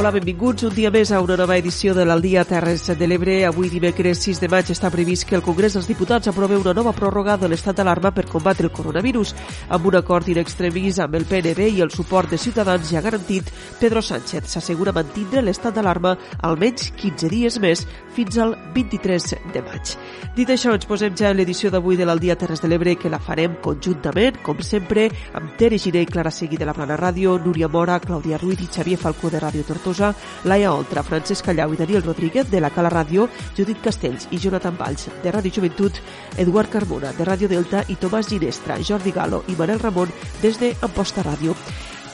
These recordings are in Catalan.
Hola, benvinguts un dia més a una nova edició de l'Aldia Terres de l'Ebre. Avui, dimecres 6 de maig, està previst que el Congrés dels Diputats aprove una nova pròrroga de l'estat d'alarma per combatre el coronavirus. Amb un acord in extremis amb el PNB i el suport de Ciutadans ja garantit, Pedro Sánchez s'assegura mantindre l'estat d'alarma almenys 15 dies més fins al 23 de maig. Dit això, ens posem ja en l'edició d'avui de l'Aldia Terres de l'Ebre, que la farem conjuntament, com sempre, amb Tere Giné i Clara Segui de la Plana Ràdio, Núria Mora, Clàudia Ruiz i Xavier Falcó de Ràdio Tortosa Tortosa, Laia Oltra, Francesc Callau i Daniel Rodríguez de la Cala Ràdio, Judit Castells i Jonathan Valls de Ràdio Joventut, Eduard Carmona de Ràdio Delta i Tomàs Ginestra, Jordi Galo i Manel Ramon des de Amposta Ràdio.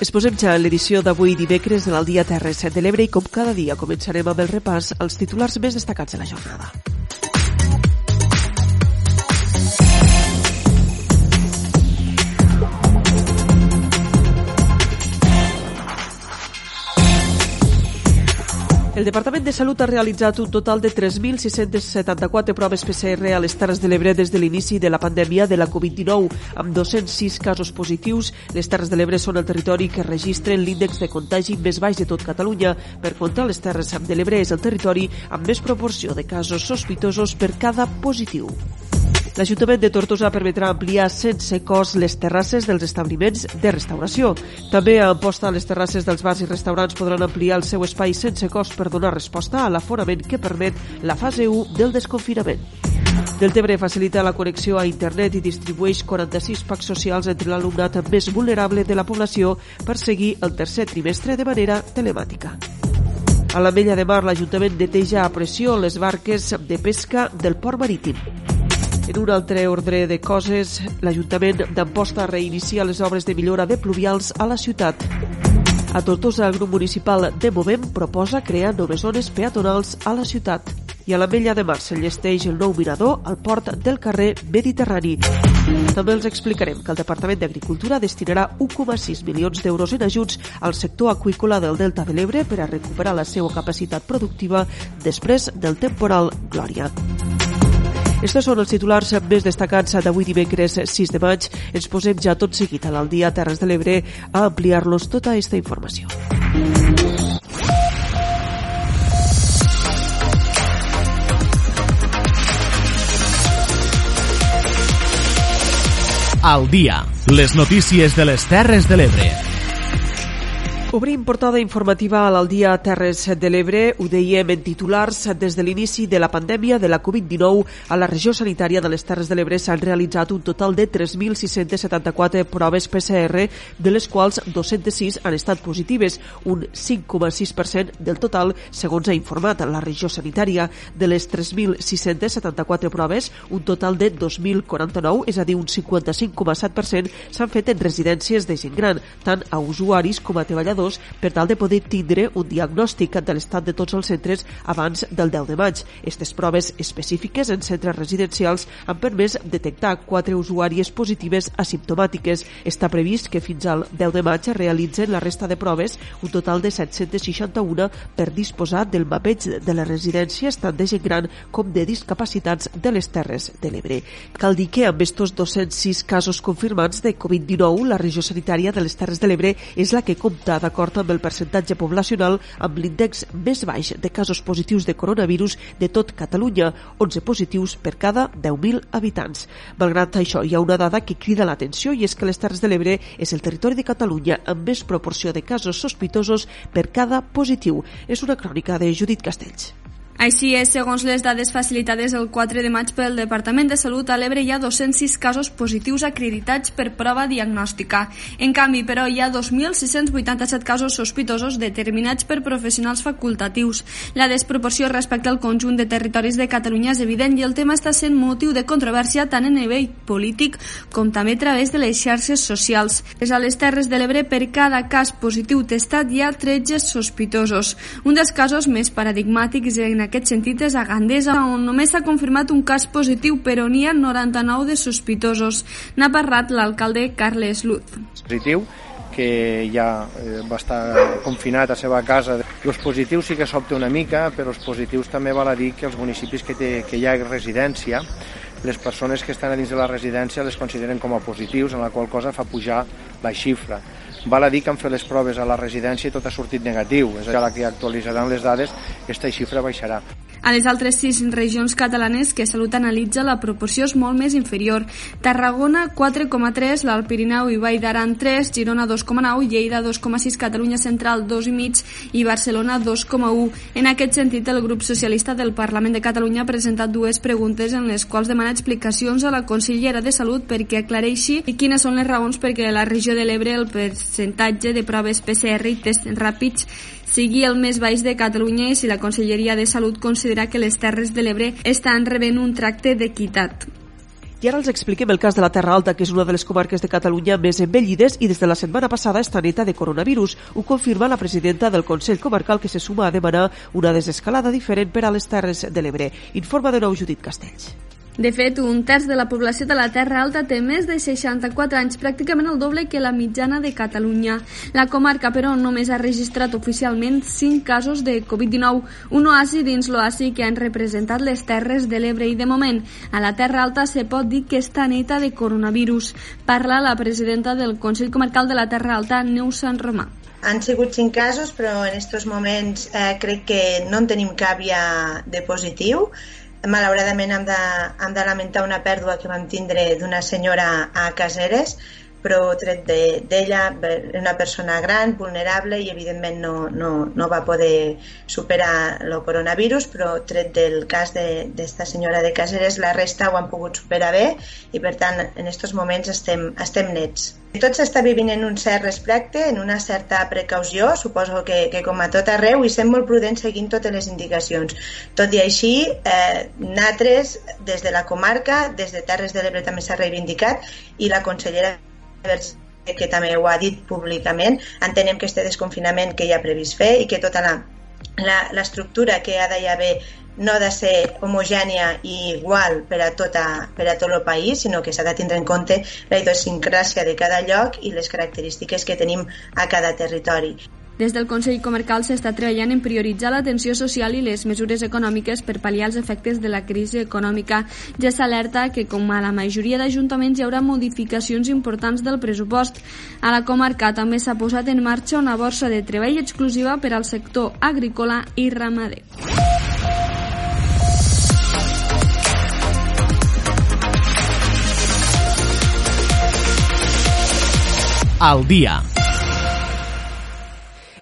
Es posem ja en l'edició d'avui dimecres de l'Aldia Terres de l'Ebre i com cada dia començarem amb el repàs als titulars més destacats de la jornada. El Departament de Salut ha realitzat un total de 3.674 proves PCR a les Terres de l'Ebre des de l'inici de la pandèmia de la Covid-19, amb 206 casos positius. Les Terres de l'Ebre són el territori que registren l'índex de contagi més baix de tot Catalunya. Per contra, les Terres de l'Ebre és el territori amb més proporció de casos sospitosos per cada positiu. L'Ajuntament de Tortosa permetrà ampliar sense cost les terrasses dels establiments de restauració. També a Amposta, les terrasses dels bars i restaurants podran ampliar el seu espai sense cost per donar resposta a l'aforament que permet la fase 1 del desconfinament. Deltebre facilita la connexió a internet i distribueix 46 packs socials entre l'alumnat més vulnerable de la població per seguir el tercer trimestre de manera telemàtica. A la Mella de Mar, l'Ajuntament neteja a pressió les barques de pesca del port marítim. En un altre ordre de coses, l'Ajuntament d'Amposta reinicia les obres de millora de pluvials a la ciutat. A Tortosa, el grup municipal de Movem proposa crear noves zones peatonals a la ciutat. I a la Mella de Mar s'enllesteix el nou mirador al port del carrer Mediterrani. També els explicarem que el Departament d'Agricultura destinarà 1,6 milions d'euros en ajuts al sector aqüícola del Delta de l'Ebre per a recuperar la seva capacitat productiva després del temporal Glòria. Estos són els titulars més destacats d'avui dimecres 6 de maig. Ens posem ja tot seguit a l'Aldia Terres de l'Ebre a ampliar-los tota aquesta informació. Al dia, les notícies de les Terres de l'Ebre. Obrim portada informativa a l'Aldia Terres de l'Ebre. Ho dèiem en titulars. Des de l'inici de la pandèmia de la Covid-19 a la regió sanitària de les Terres de l'Ebre s'han realitzat un total de 3.674 proves PCR, de les quals 206 han estat positives, un 5,6% del total, segons ha informat la regió sanitària. De les 3.674 proves, un total de 2.049, és a dir, un 55,7%, s'han fet en residències de gent gran, tant a usuaris com a treballadors treballadors per tal de poder tindre un diagnòstic de l'estat de tots els centres abans del 10 de maig. Aquestes proves específiques en centres residencials han permès detectar quatre usuàries positives asimptomàtiques. Està previst que fins al 10 de maig realitzen la resta de proves, un total de 761 per disposar del mapeig de les residències tant de gent gran com de discapacitats de les Terres de l'Ebre. Cal dir que amb estos 206 casos confirmats de Covid-19, la regió sanitària de les Terres de l'Ebre és la que compta d'acord amb el percentatge poblacional amb l'índex més baix de casos positius de coronavirus de tot Catalunya, 11 positius per cada 10.000 habitants. Malgrat això, hi ha una dada que crida l'atenció i és que les Terres de l'Ebre és el territori de Catalunya amb més proporció de casos sospitosos per cada positiu. És una crònica de Judit Castells. Així és, segons les dades facilitades el 4 de maig pel Departament de Salut, a l'Ebre hi ha 206 casos positius acreditats per prova diagnòstica. En canvi, però, hi ha 2.687 casos sospitosos determinats per professionals facultatius. La desproporció respecte al conjunt de territoris de Catalunya és evident i el tema està sent motiu de controvèrsia tant en nivell polític com també a través de les xarxes socials. És a les Terres de l'Ebre, per cada cas positiu testat hi ha 13 sospitosos. Un dels casos més paradigmàtics en aquest sentit és a Gandesa, on només s'ha confirmat un cas positiu, però n'hi ha 99 de sospitosos. N'ha parlat l'alcalde Carles Luz. Positiu que ja eh, va estar confinat a seva casa. Els positius sí que s'opta una mica, però els positius també val a dir que els municipis que, té, que hi ha residència les persones que estan a dins de la residència les consideren com a positius, en la qual cosa fa pujar la xifra. Val a dir que han fet les proves a la residència i tot ha sortit negatiu. És a la que actualitzaran les dades, aquesta xifra baixarà. A les altres sis regions catalanes que Salut analitza, la proporció és molt més inferior. Tarragona 4,3, l'Alt Pirineu i Vall d'Aran 3, Girona 2,9, Lleida 2,6, Catalunya Central 2,5 i Barcelona 2,1. En aquest sentit, el grup socialista del Parlament de Catalunya ha presentat dues preguntes en les quals demana explicacions a la consellera de Salut perquè aclareixi quines són les raons perquè la regió de l'Ebre el percentatge de proves PCR i tests ràpids sigui el més baix de Catalunya i si la Conselleria de Salut considera que les Terres de l'Ebre estan rebent un tracte d'equitat. I ara els expliquem el cas de la Terra Alta, que és una de les comarques de Catalunya més envellides i des de la setmana passada està neta de coronavirus. Ho confirma la presidenta del Consell Comarcal que se suma a demanar una desescalada diferent per a les Terres de l'Ebre. Informa de nou Judit Castells. De fet, un terç de la població de la Terra Alta té més de 64 anys, pràcticament el doble que la mitjana de Catalunya. La comarca, però, només ha registrat oficialment 5 casos de Covid-19, un oasi dins l'oasi que han representat les Terres de l'Ebre i, de moment, a la Terra Alta se pot dir que està neta de coronavirus. Parla la presidenta del Consell Comarcal de la Terra Alta, Neus Sant Romà. Han sigut cinc casos, però en aquests moments eh, crec que no en tenim cap ja de positiu malauradament hem de, hem de lamentar una pèrdua que vam tindre d'una senyora a Caseres però tret d'ella de, una persona gran, vulnerable i evidentment no, no, no va poder superar el coronavirus però tret del cas d'esta de, senyora de Caseres la resta ho han pogut superar bé i per tant en aquests moments estem, estem nets. Tot s'està vivint en un cert respecte, en una certa precaució, suposo que, que com a tot arreu, i sent molt prudents seguint totes les indicacions. Tot i així, eh, natres, des de la comarca, des de Terres de l'Ebre també s'ha reivindicat, i la consellera que també ho ha dit públicament, entenem que este desconfinament que hi ha previst fer i que tota l'estructura que ha d'hi haver no ha de ser homogènia i igual per a, tota, per a tot el país, sinó que s'ha de tindre en compte la idiosincràsia de cada lloc i les característiques que tenim a cada territori. Des del Consell Comarcal s'està treballant en prioritzar l'atenció social i les mesures econòmiques per pal·liar els efectes de la crisi econòmica. Ja s'alerta que, com a la majoria d'ajuntaments, hi haurà modificacions importants del pressupost. A la comarca també s'ha posat en marxa una borsa de treball exclusiva per al sector agrícola i ramader. Al dia.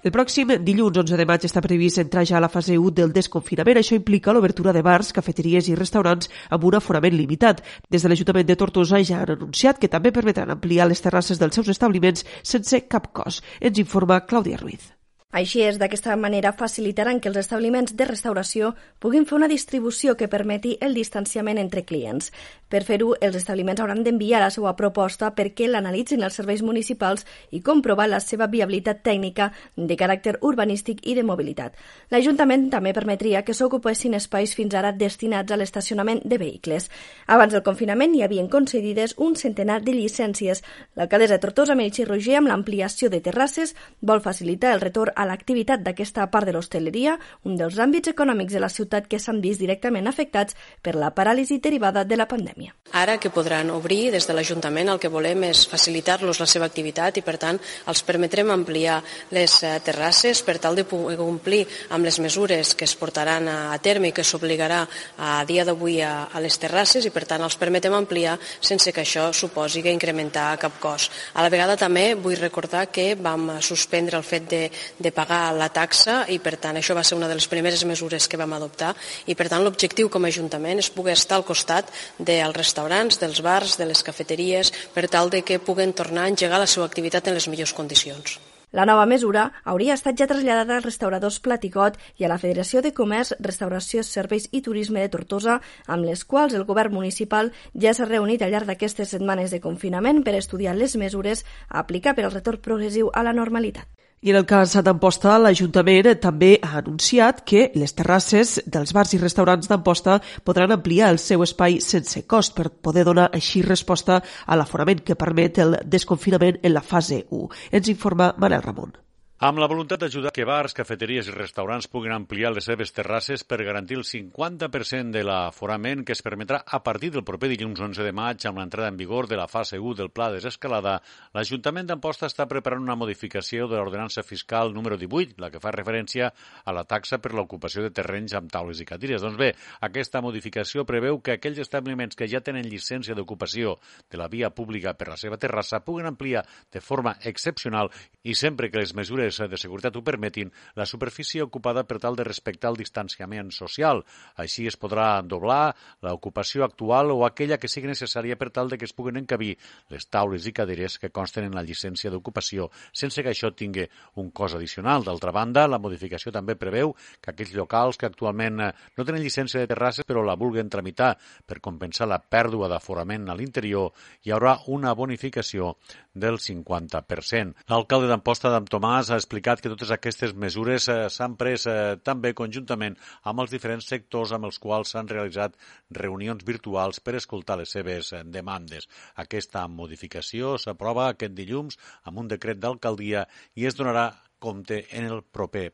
El pròxim dilluns 11 de maig està previst entrar ja a la fase 1 del desconfinament. Això implica l'obertura de bars, cafeteries i restaurants amb un aforament limitat. Des de l'Ajuntament de Tortosa ja han anunciat que també permetran ampliar les terrasses dels seus establiments sense cap cost. Ens informa Clàudia Ruiz. Així és, d'aquesta manera facilitaran que els establiments de restauració puguin fer una distribució que permeti el distanciament entre clients. Per fer-ho, els establiments hauran d'enviar la seva proposta perquè l'analitzin els serveis municipals i comprovar la seva viabilitat tècnica de caràcter urbanístic i de mobilitat. L'Ajuntament també permetria que s'ocupessin espais fins ara destinats a l'estacionament de vehicles. Abans del confinament hi havien concedides un centenar de llicències. L'alcaldessa Tortosa Meritxell Roger, amb l'ampliació de terrasses, vol facilitar el retorn a l'activitat d'aquesta part de l'hostaleria, un dels àmbits econòmics de la ciutat que s'han vist directament afectats per la paràlisi derivada de la pandèmia. Ara que podran obrir des de l'Ajuntament el que volem és facilitar-los la seva activitat i per tant els permetrem ampliar les eh, terrasses per tal de poder complir amb les mesures que es portaran a terme i que s'obligarà a dia d'avui a, a les terrasses i per tant els permetem ampliar sense que això suposi que incrementar cap cost. A la vegada també vull recordar que vam suspendre el fet de, de pagar la taxa i per tant això va ser una de les primeres mesures que vam adoptar i per tant l'objectiu com a Ajuntament és poder estar al costat dels restaurants, dels bars, de les cafeteries per tal de que puguen tornar a engegar la seva activitat en les millors condicions. La nova mesura hauria estat ja traslladada als restauradors Platicot i a la Federació de Comerç, Restauració, Serveis i Turisme de Tortosa, amb les quals el govern municipal ja s'ha reunit al llarg d'aquestes setmanes de confinament per estudiar les mesures a aplicar per al retorn progressiu a la normalitat. I en el cas d'Amposta, l'Ajuntament també ha anunciat que les terrasses dels bars i restaurants d'Amposta podran ampliar el seu espai sense cost per poder donar així resposta a l'aforament que permet el desconfinament en la fase 1. Ens informa Manel Ramon. Amb la voluntat d'ajudar que bars, cafeteries i restaurants puguin ampliar les seves terrasses per garantir el 50% de l'aforament que es permetrà a partir del proper dilluns 11 de maig amb l'entrada en vigor de la fase 1 del pla de desescalada, l'Ajuntament d'Amposta està preparant una modificació de l'ordenança fiscal número 18, la que fa referència a la taxa per l'ocupació de terrenys amb taules i cadires. Doncs bé, aquesta modificació preveu que aquells establiments que ja tenen llicència d'ocupació de la via pública per la seva terrassa puguen ampliar de forma excepcional i sempre que les mesures mesures de seguretat ho permetin, la superfície ocupada per tal de respectar el distanciament social. Així es podrà doblar l'ocupació actual o aquella que sigui necessària per tal de que es puguen encabir les taules i caderes que consten en la llicència d'ocupació, sense que això tingui un cost addicional. D'altra banda, la modificació també preveu que aquells locals que actualment eh, no tenen llicència de terrasses però la vulguen tramitar per compensar la pèrdua d'aforament a l'interior, hi haurà una bonificació del 50%. L'alcalde d'Amposta d'Am Tomàs ha explicat que totes aquestes mesures eh, s'han pres eh, també conjuntament amb els diferents sectors amb els quals s'han realitzat reunions virtuals per escoltar les seves eh, demandes. Aquesta modificació s'aprova aquest dilluns amb un decret d'alcaldia i es donarà compte en el proper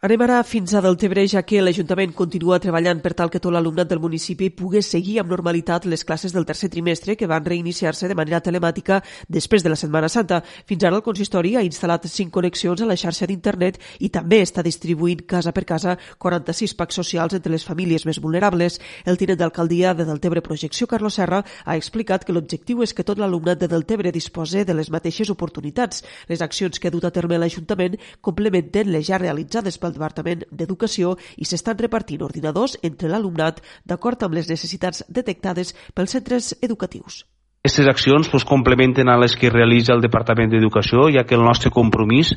Anem ara fins a Deltebre, ja que l'Ajuntament continua treballant per tal que tot l'alumnat del municipi pugui seguir amb normalitat les classes del tercer trimestre que van reiniciar-se de manera telemàtica després de la Setmana Santa. Fins ara el consistori ha instal·lat 5 connexions a la xarxa d'internet i també està distribuint casa per casa 46 packs socials entre les famílies més vulnerables. El tinent d'alcaldia de Deltebre Projecció, Carlos Serra, ha explicat que l'objectiu és que tot l'alumnat de Deltebre dispose de les mateixes oportunitats. Les accions que ha dut a terme l'Ajuntament complementen les ja realitzades pel del Departament d'Educació i s'estan repartint ordinadors entre l'alumnat d'acord amb les necessitats detectades pels centres educatius. Aquestes accions pues, complementen a les que realitza el Departament d'Educació, ja que el nostre compromís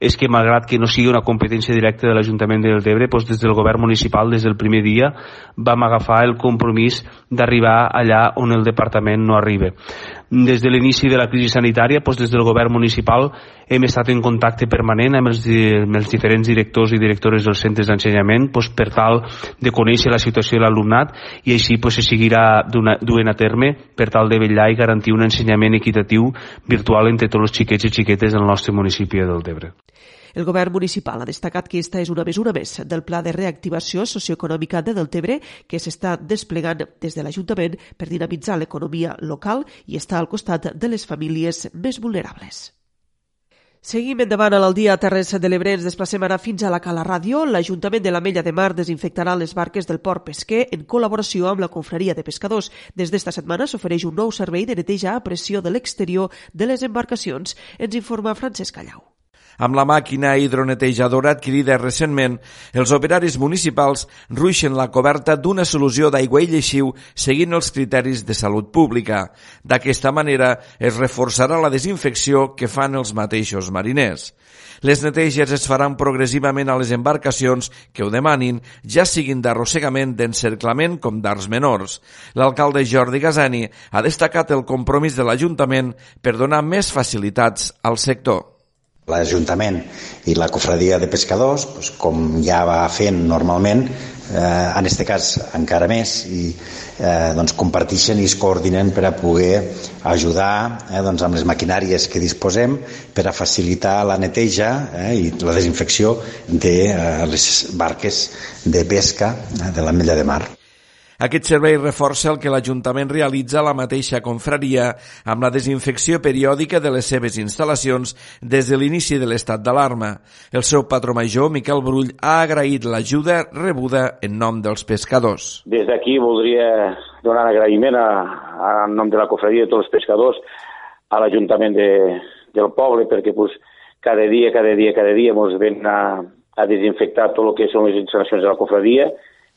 és que, malgrat que no sigui una competència directa de l'Ajuntament de Deltebre, pues, des del govern municipal, des del primer dia, vam agafar el compromís d'arribar allà on el Departament no arriba. Des de l'inici de la crisi sanitària, doncs des del govern municipal hem estat en contacte permanent amb els, amb els diferents directors i directores dels centres d'ensenyament doncs per tal de conèixer la situació de l'alumnat i així doncs, se seguirà duent a terme per tal de vetllar i garantir un ensenyament equitatiu virtual entre tots els xiquets i xiquetes del nostre municipi de Deltebre. El govern municipal ha destacat que aquesta és una mesura més del pla de reactivació socioeconòmica de Deltebre que s'està desplegant des de l'Ajuntament per dinamitzar l'economia local i estar al costat de les famílies més vulnerables. Seguim endavant a l'Aldia Terres de l'Ebre. Ens desplacem ara fins a la Cala Ràdio. L'Ajuntament de la Mella de Mar desinfectarà les barques del port pesquer en col·laboració amb la Confraria de Pescadors. Des d'esta setmana s'ofereix un nou servei de neteja a pressió de l'exterior de les embarcacions. Ens informa Francesc Callau. Amb la màquina hidronetejadora adquirida recentment, els operaris municipals ruixen la coberta d'una solució d'aigua i lleixiu seguint els criteris de salut pública. D'aquesta manera es reforçarà la desinfecció que fan els mateixos mariners. Les neteges es faran progressivament a les embarcacions que ho demanin, ja siguin d'arrossegament, d'encerclament com d'arts menors. L'alcalde Jordi Gazani ha destacat el compromís de l'Ajuntament per donar més facilitats al sector l'Ajuntament i la Cofradia de Pescadors, doncs, com ja va fent normalment, eh, en aquest cas encara més, i eh, doncs comparteixen i es coordinen per a poder ajudar eh, doncs amb les maquinàries que disposem per a facilitar la neteja eh, i la desinfecció de eh, les barques de pesca eh, de la Mella de Mar. Aquest servei reforça el que l'Ajuntament realitza a la mateixa confraria amb la desinfecció periòdica de les seves instal·lacions des de l'inici de l'estat d'alarma. El seu patró major, Miquel Brull, ha agraït l'ajuda rebuda en nom dels pescadors. Des d'aquí voldria donar agraïment a, a, en nom de la confraria de tots els pescadors a l'Ajuntament de, del poble perquè pues, cada dia, cada dia, cada dia ens ven a, a desinfectar tot el que són les instal·lacions de la confradia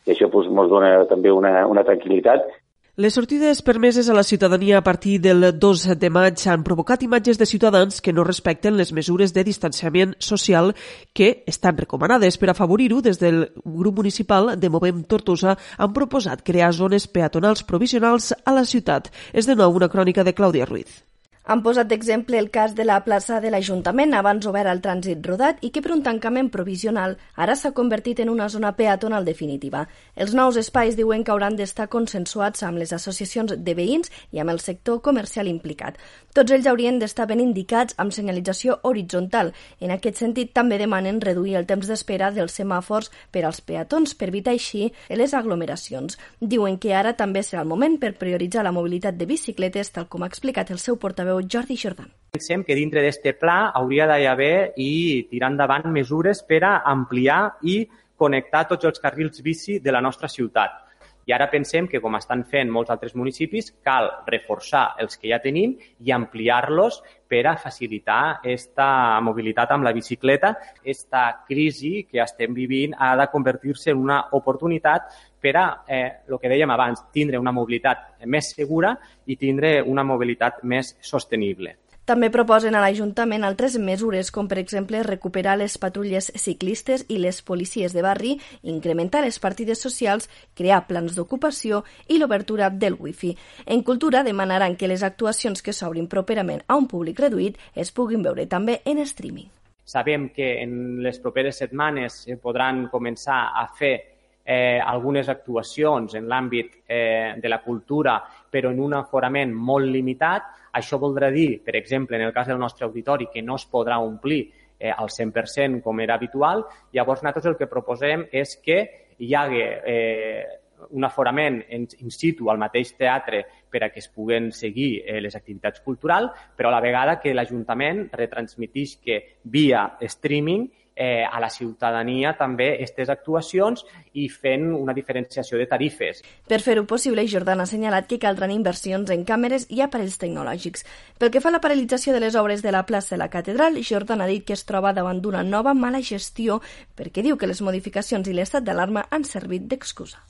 i això doncs, dona també una, una tranquil·litat. Les sortides permeses a la ciutadania a partir del 2 de maig han provocat imatges de ciutadans que no respecten les mesures de distanciament social que estan recomanades. Per afavorir-ho, des del grup municipal de Movem Tortosa han proposat crear zones peatonals provisionals a la ciutat. És de nou una crònica de Clàudia Ruiz. Han posat d'exemple el cas de la plaça de l'Ajuntament, abans obert al trànsit rodat i que per un tancament provisional ara s'ha convertit en una zona peatonal definitiva. Els nous espais diuen que hauran d'estar consensuats amb les associacions de veïns i amb el sector comercial implicat. Tots ells haurien d'estar ben indicats amb senyalització horitzontal. En aquest sentit, també demanen reduir el temps d'espera dels semàfors per als peatons per evitar així les aglomeracions. Diuen que ara també serà el moment per prioritzar la mobilitat de bicicletes, tal com ha explicat el seu portaveu portaveu Jordi Jordan. Pensem que dintre d'aquest pla hauria d'haver i tirar endavant mesures per a ampliar i connectar tots els carrils bici de la nostra ciutat. I ara pensem que, com estan fent molts altres municipis, cal reforçar els que ja tenim i ampliar-los per a facilitar aquesta mobilitat amb la bicicleta. Esta crisi que estem vivint ha de convertir-se en una oportunitat per a, eh, el que dèiem abans, tindre una mobilitat més segura i tindre una mobilitat més sostenible. També proposen a l'Ajuntament altres mesures, com per exemple recuperar les patrulles ciclistes i les policies de barri, incrementar les partides socials, crear plans d'ocupació i l'obertura del wifi. En Cultura demanaran que les actuacions que s'obrin properament a un públic reduït es puguin veure també en streaming. Sabem que en les properes setmanes podran començar a fer eh, algunes actuacions en l'àmbit eh, de la cultura, però en un aforament molt limitat. Això voldrà dir, per exemple, en el cas del nostre auditori, que no es podrà omplir eh, al 100% com era habitual. Llavors, nosaltres el que proposem és que hi hagi eh, un aforament in, in situ al mateix teatre per a que es puguen seguir eh, les activitats culturals, però a la vegada que l'Ajuntament retransmitís que via streaming eh, a la ciutadania també aquestes actuacions i fent una diferenciació de tarifes. Per fer-ho possible, Jordan ha assenyalat que caldran inversions en càmeres i aparells tecnològics. Pel que fa a la paralització de les obres de la plaça de la Catedral, Jordan ha dit que es troba davant d'una nova mala gestió perquè diu que les modificacions i l'estat d'alarma han servit d'excusa.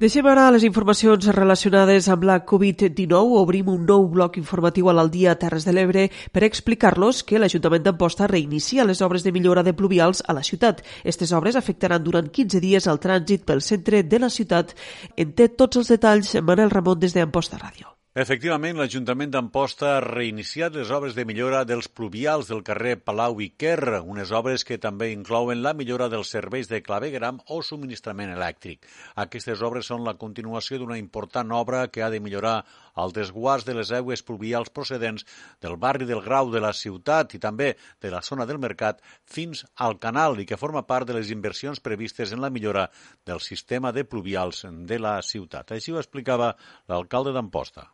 Deixem ara les informacions relacionades amb la Covid-19. Obrim un nou bloc informatiu a l'Aldia Terres de l'Ebre per explicar-los que l'Ajuntament d'Amposta reinicia les obres de millora de pluvials a la ciutat. Aquestes obres afectaran durant 15 dies el trànsit pel centre de la ciutat. En té tots els detalls Manel Ramon des d'Amposta Ràdio. Efectivament, l'Ajuntament d'Amposta ha reiniciat les obres de millora dels pluvials del carrer Palau i Quer, unes obres que també inclouen la millora dels serveis de clavegram o subministrament elèctric. Aquestes obres són la continuació d'una important obra que ha de millorar el desguàs de les aigües pluvials procedents del barri del Grau de la ciutat i també de la zona del mercat fins al canal i que forma part de les inversions previstes en la millora del sistema de pluvials de la ciutat. Així ho explicava l'alcalde d'Amposta.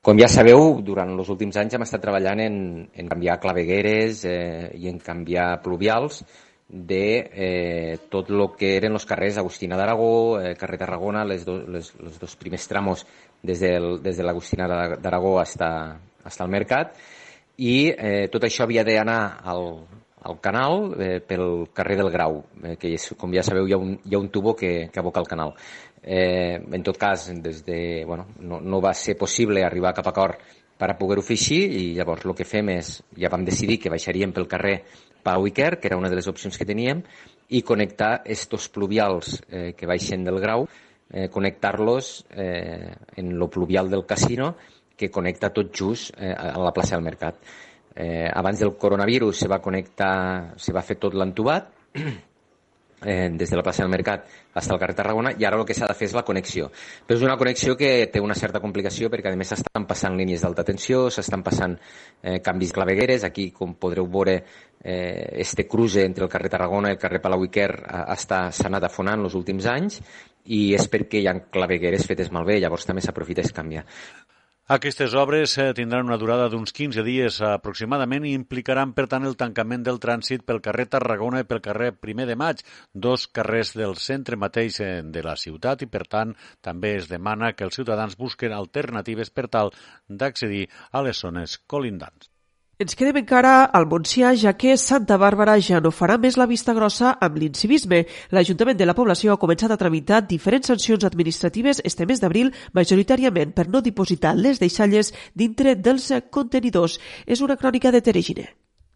Com ja sabeu, durant els últims anys hem estat treballant en, en canviar clavegueres eh, i en canviar pluvials de eh, tot el que eren els carrers Agustina d'Aragó, eh, carrer Tarragona, les, do, les, els dos primers tramos des, del, des de l'Agustina d'Aragó fins, fins al mercat i eh, tot això havia d'anar al, al canal eh, pel carrer del Grau, eh, que és, com ja sabeu hi ha un, hi ha un tubo que, que aboca al canal. Eh, en tot cas, des de, bueno, no, no va ser possible arribar cap a acord per a poder-ho fer així i llavors el que fem és, ja vam decidir que baixaríem pel carrer Pau i Quer, que era una de les opcions que teníem, i connectar estos pluvials eh, que baixen del grau, eh, connectar-los eh, en lo pluvial del casino, que connecta tot just eh, a la plaça del Mercat. Eh, abans del coronavirus se va connectar, se va fer tot l'entubat, eh, des de la plaça del Mercat fins al carrer Tarragona i ara el que s'ha de fer és la connexió. Però és una connexió que té una certa complicació perquè a més s'estan passant línies d'alta tensió, s'estan passant eh, canvis clavegueres, aquí com podreu veure eh, este cruce entre el carrer Tarragona i el carrer Palau Iquer s'ha anat afonant els últims anys i és perquè hi ha clavegueres fetes malbé, llavors també s'aprofita i es canvia. Aquestes obres eh, tindran una durada d'uns 15 dies aproximadament i implicaran, per tant, el tancament del trànsit pel carrer Tarragona i pel carrer Primer de Maig, dos carrers del centre mateix eh, de la ciutat i, per tant, també es demana que els ciutadans busquen alternatives per tal d'accedir a les zones colindants. Ens quedem encara al Montsià, ja que Santa Bàrbara ja no farà més la vista grossa amb l'incivisme. L'Ajuntament de la població ha començat a tramitar diferents sancions administratives este mes d'abril, majoritàriament per no dipositar les deixalles dintre dels contenidors. És una crònica de Teregine.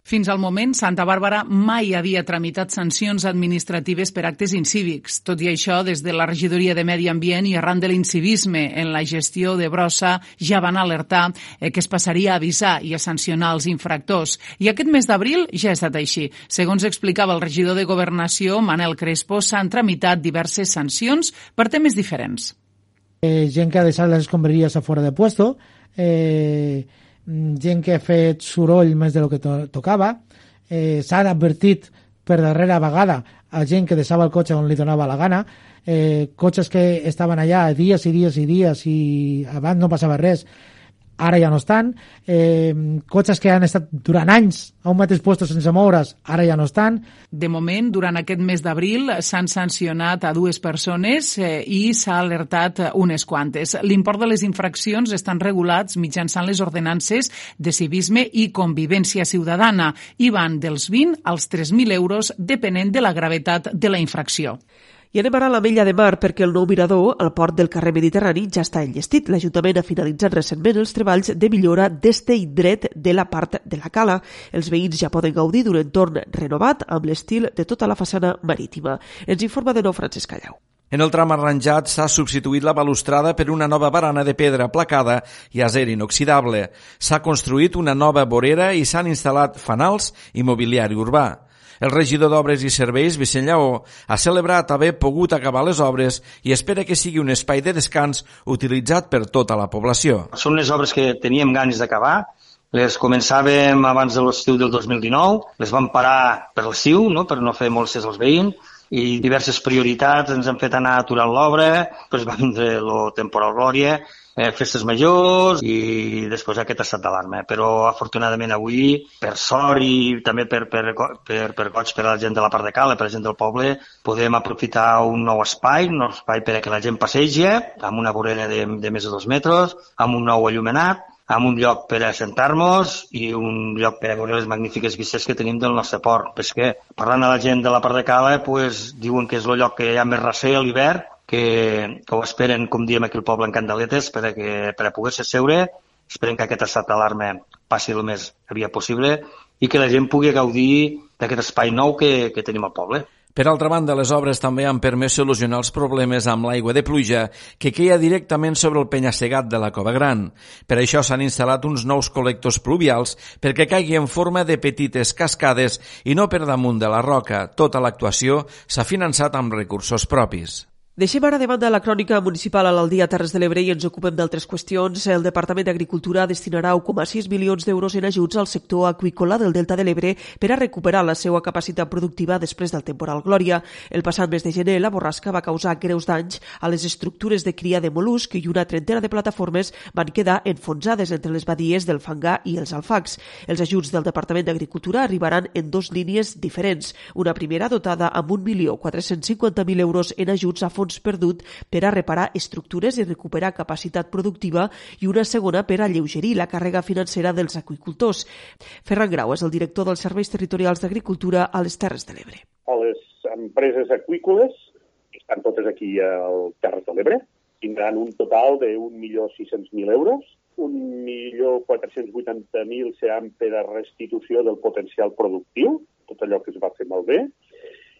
Fins al moment, Santa Bàrbara mai havia tramitat sancions administratives per actes incívics. Tot i això, des de la regidoria de Medi Ambient i arran de l'incivisme en la gestió de brossa, ja van alertar eh, que es passaria a avisar i a sancionar els infractors. I aquest mes d'abril ja ha estat així. Segons explicava el regidor de Governació, Manel Crespo, s'han tramitat diverses sancions per temes diferents. Eh, gent que ha deixat les escombraries a fora de puesto, eh, gent que ha fet soroll més de lo que to tocava, eh, s'han advertit per darrera vegada a gent que deixava el cotxe on li donava la gana, eh, cotxes que estaven allà dies i dies i dies i abans no passava res, ara ja no estan, eh, cotxes que han estat durant anys a un mateix lloc sense moure's, ara ja no estan. De moment, durant aquest mes d'abril, s'han sancionat a dues persones eh, i s'ha alertat unes quantes. L'import de les infraccions estan regulats mitjançant les ordenances de civisme i convivència ciutadana i van dels 20 als 3.000 euros depenent de la gravetat de la infracció. I anem ara a la Mella de Mar perquè el nou mirador al port del carrer Mediterrani ja està enllestit. L'Ajuntament ha finalitzat recentment els treballs de millora d'este i dret de la part de la cala. Els veïns ja poden gaudir d'un entorn renovat amb l'estil de tota la façana marítima. Ens informa de nou Francesc Callau. En el tram arranjat s'ha substituït la balustrada per una nova barana de pedra placada i acer inoxidable. S'ha construït una nova vorera i s'han instal·lat fanals i mobiliari urbà. El regidor d'Obres i Serveis, Vicent Lleó, ha celebrat haver pogut acabar les obres i espera que sigui un espai de descans utilitzat per tota la població. Són les obres que teníem ganes d'acabar, les començàvem abans de l'estiu del 2019, les vam parar per l'estiu, no? per no fer molts als veïns, i diverses prioritats ens han fet anar aturant l'obra, després va vindre el temporal Glòria, eh, festes majors i després aquest estat d'alarma. Però afortunadament avui, per sort i també per, per, per, per goig per a la gent de la part de Cala, per la gent del poble, podem aprofitar un nou espai, un nou espai per a que la gent passegi, amb una vorera de, de més de dos metres, amb un nou allumenat, amb un lloc per a sentar-nos i un lloc per a veure les magnífiques vistes que tenim del nostre port. Que, parlant a la gent de la part de Cala, pues, diuen que és el lloc que hi ha més recer a l'hivern que, que ho esperen, com diem aquí al poble, en candeletes, per a, que, per a poder-se seure. Esperen que aquest estat d'alarma passi el més aviat possible i que la gent pugui gaudir d'aquest espai nou que, que tenim al poble. Per altra banda, les obres també han permès solucionar els problemes amb l'aigua de pluja que queia directament sobre el penya-segat de la Cova Gran. Per això s'han instal·lat uns nous col·lectors pluvials perquè caigui en forma de petites cascades i no per damunt de la roca. Tota l'actuació s'ha finançat amb recursos propis. Deixem ara de banda la crònica municipal a l'Aldia Terres de l'Ebre i ens ocupem d'altres qüestions. El Departament d'Agricultura destinarà 1,6 milions d'euros en ajuts al sector aqüícola del Delta de l'Ebre per a recuperar la seva capacitat productiva després del temporal Glòria. El passat mes de gener, la borrasca va causar greus danys a les estructures de cria de molusc i una trentena de plataformes van quedar enfonsades entre les badies del Fangà i els alfacs. Els ajuts del Departament d'Agricultura arribaran en dos línies diferents. Una primera dotada amb 1.450.000 euros en ajuts a fons fons perdut per a reparar estructures i recuperar capacitat productiva i una segona per a lleugerir la càrrega financera dels aqüicultors. Ferran Grau és el director dels Serveis Territorials d'Agricultura a les Terres de l'Ebre. A les empreses aqüícoles, que estan totes aquí al Terres de l'Ebre, tindran un total de 1.600.000 euros, 1.480.000 seran per a restitució del potencial productiu, tot allò que es va fer malbé,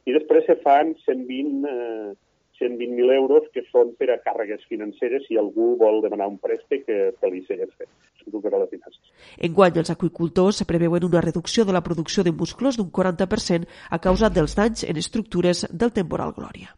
i després se fan 120 eh, 120.000 euros que són per a càrregues financeres si algú vol demanar un préstec que, que li segueix fet. finances. Enguany, els aquicultors preveuen una reducció de la producció de musclos d'un 40% a causa dels danys en estructures del temporal Glòria.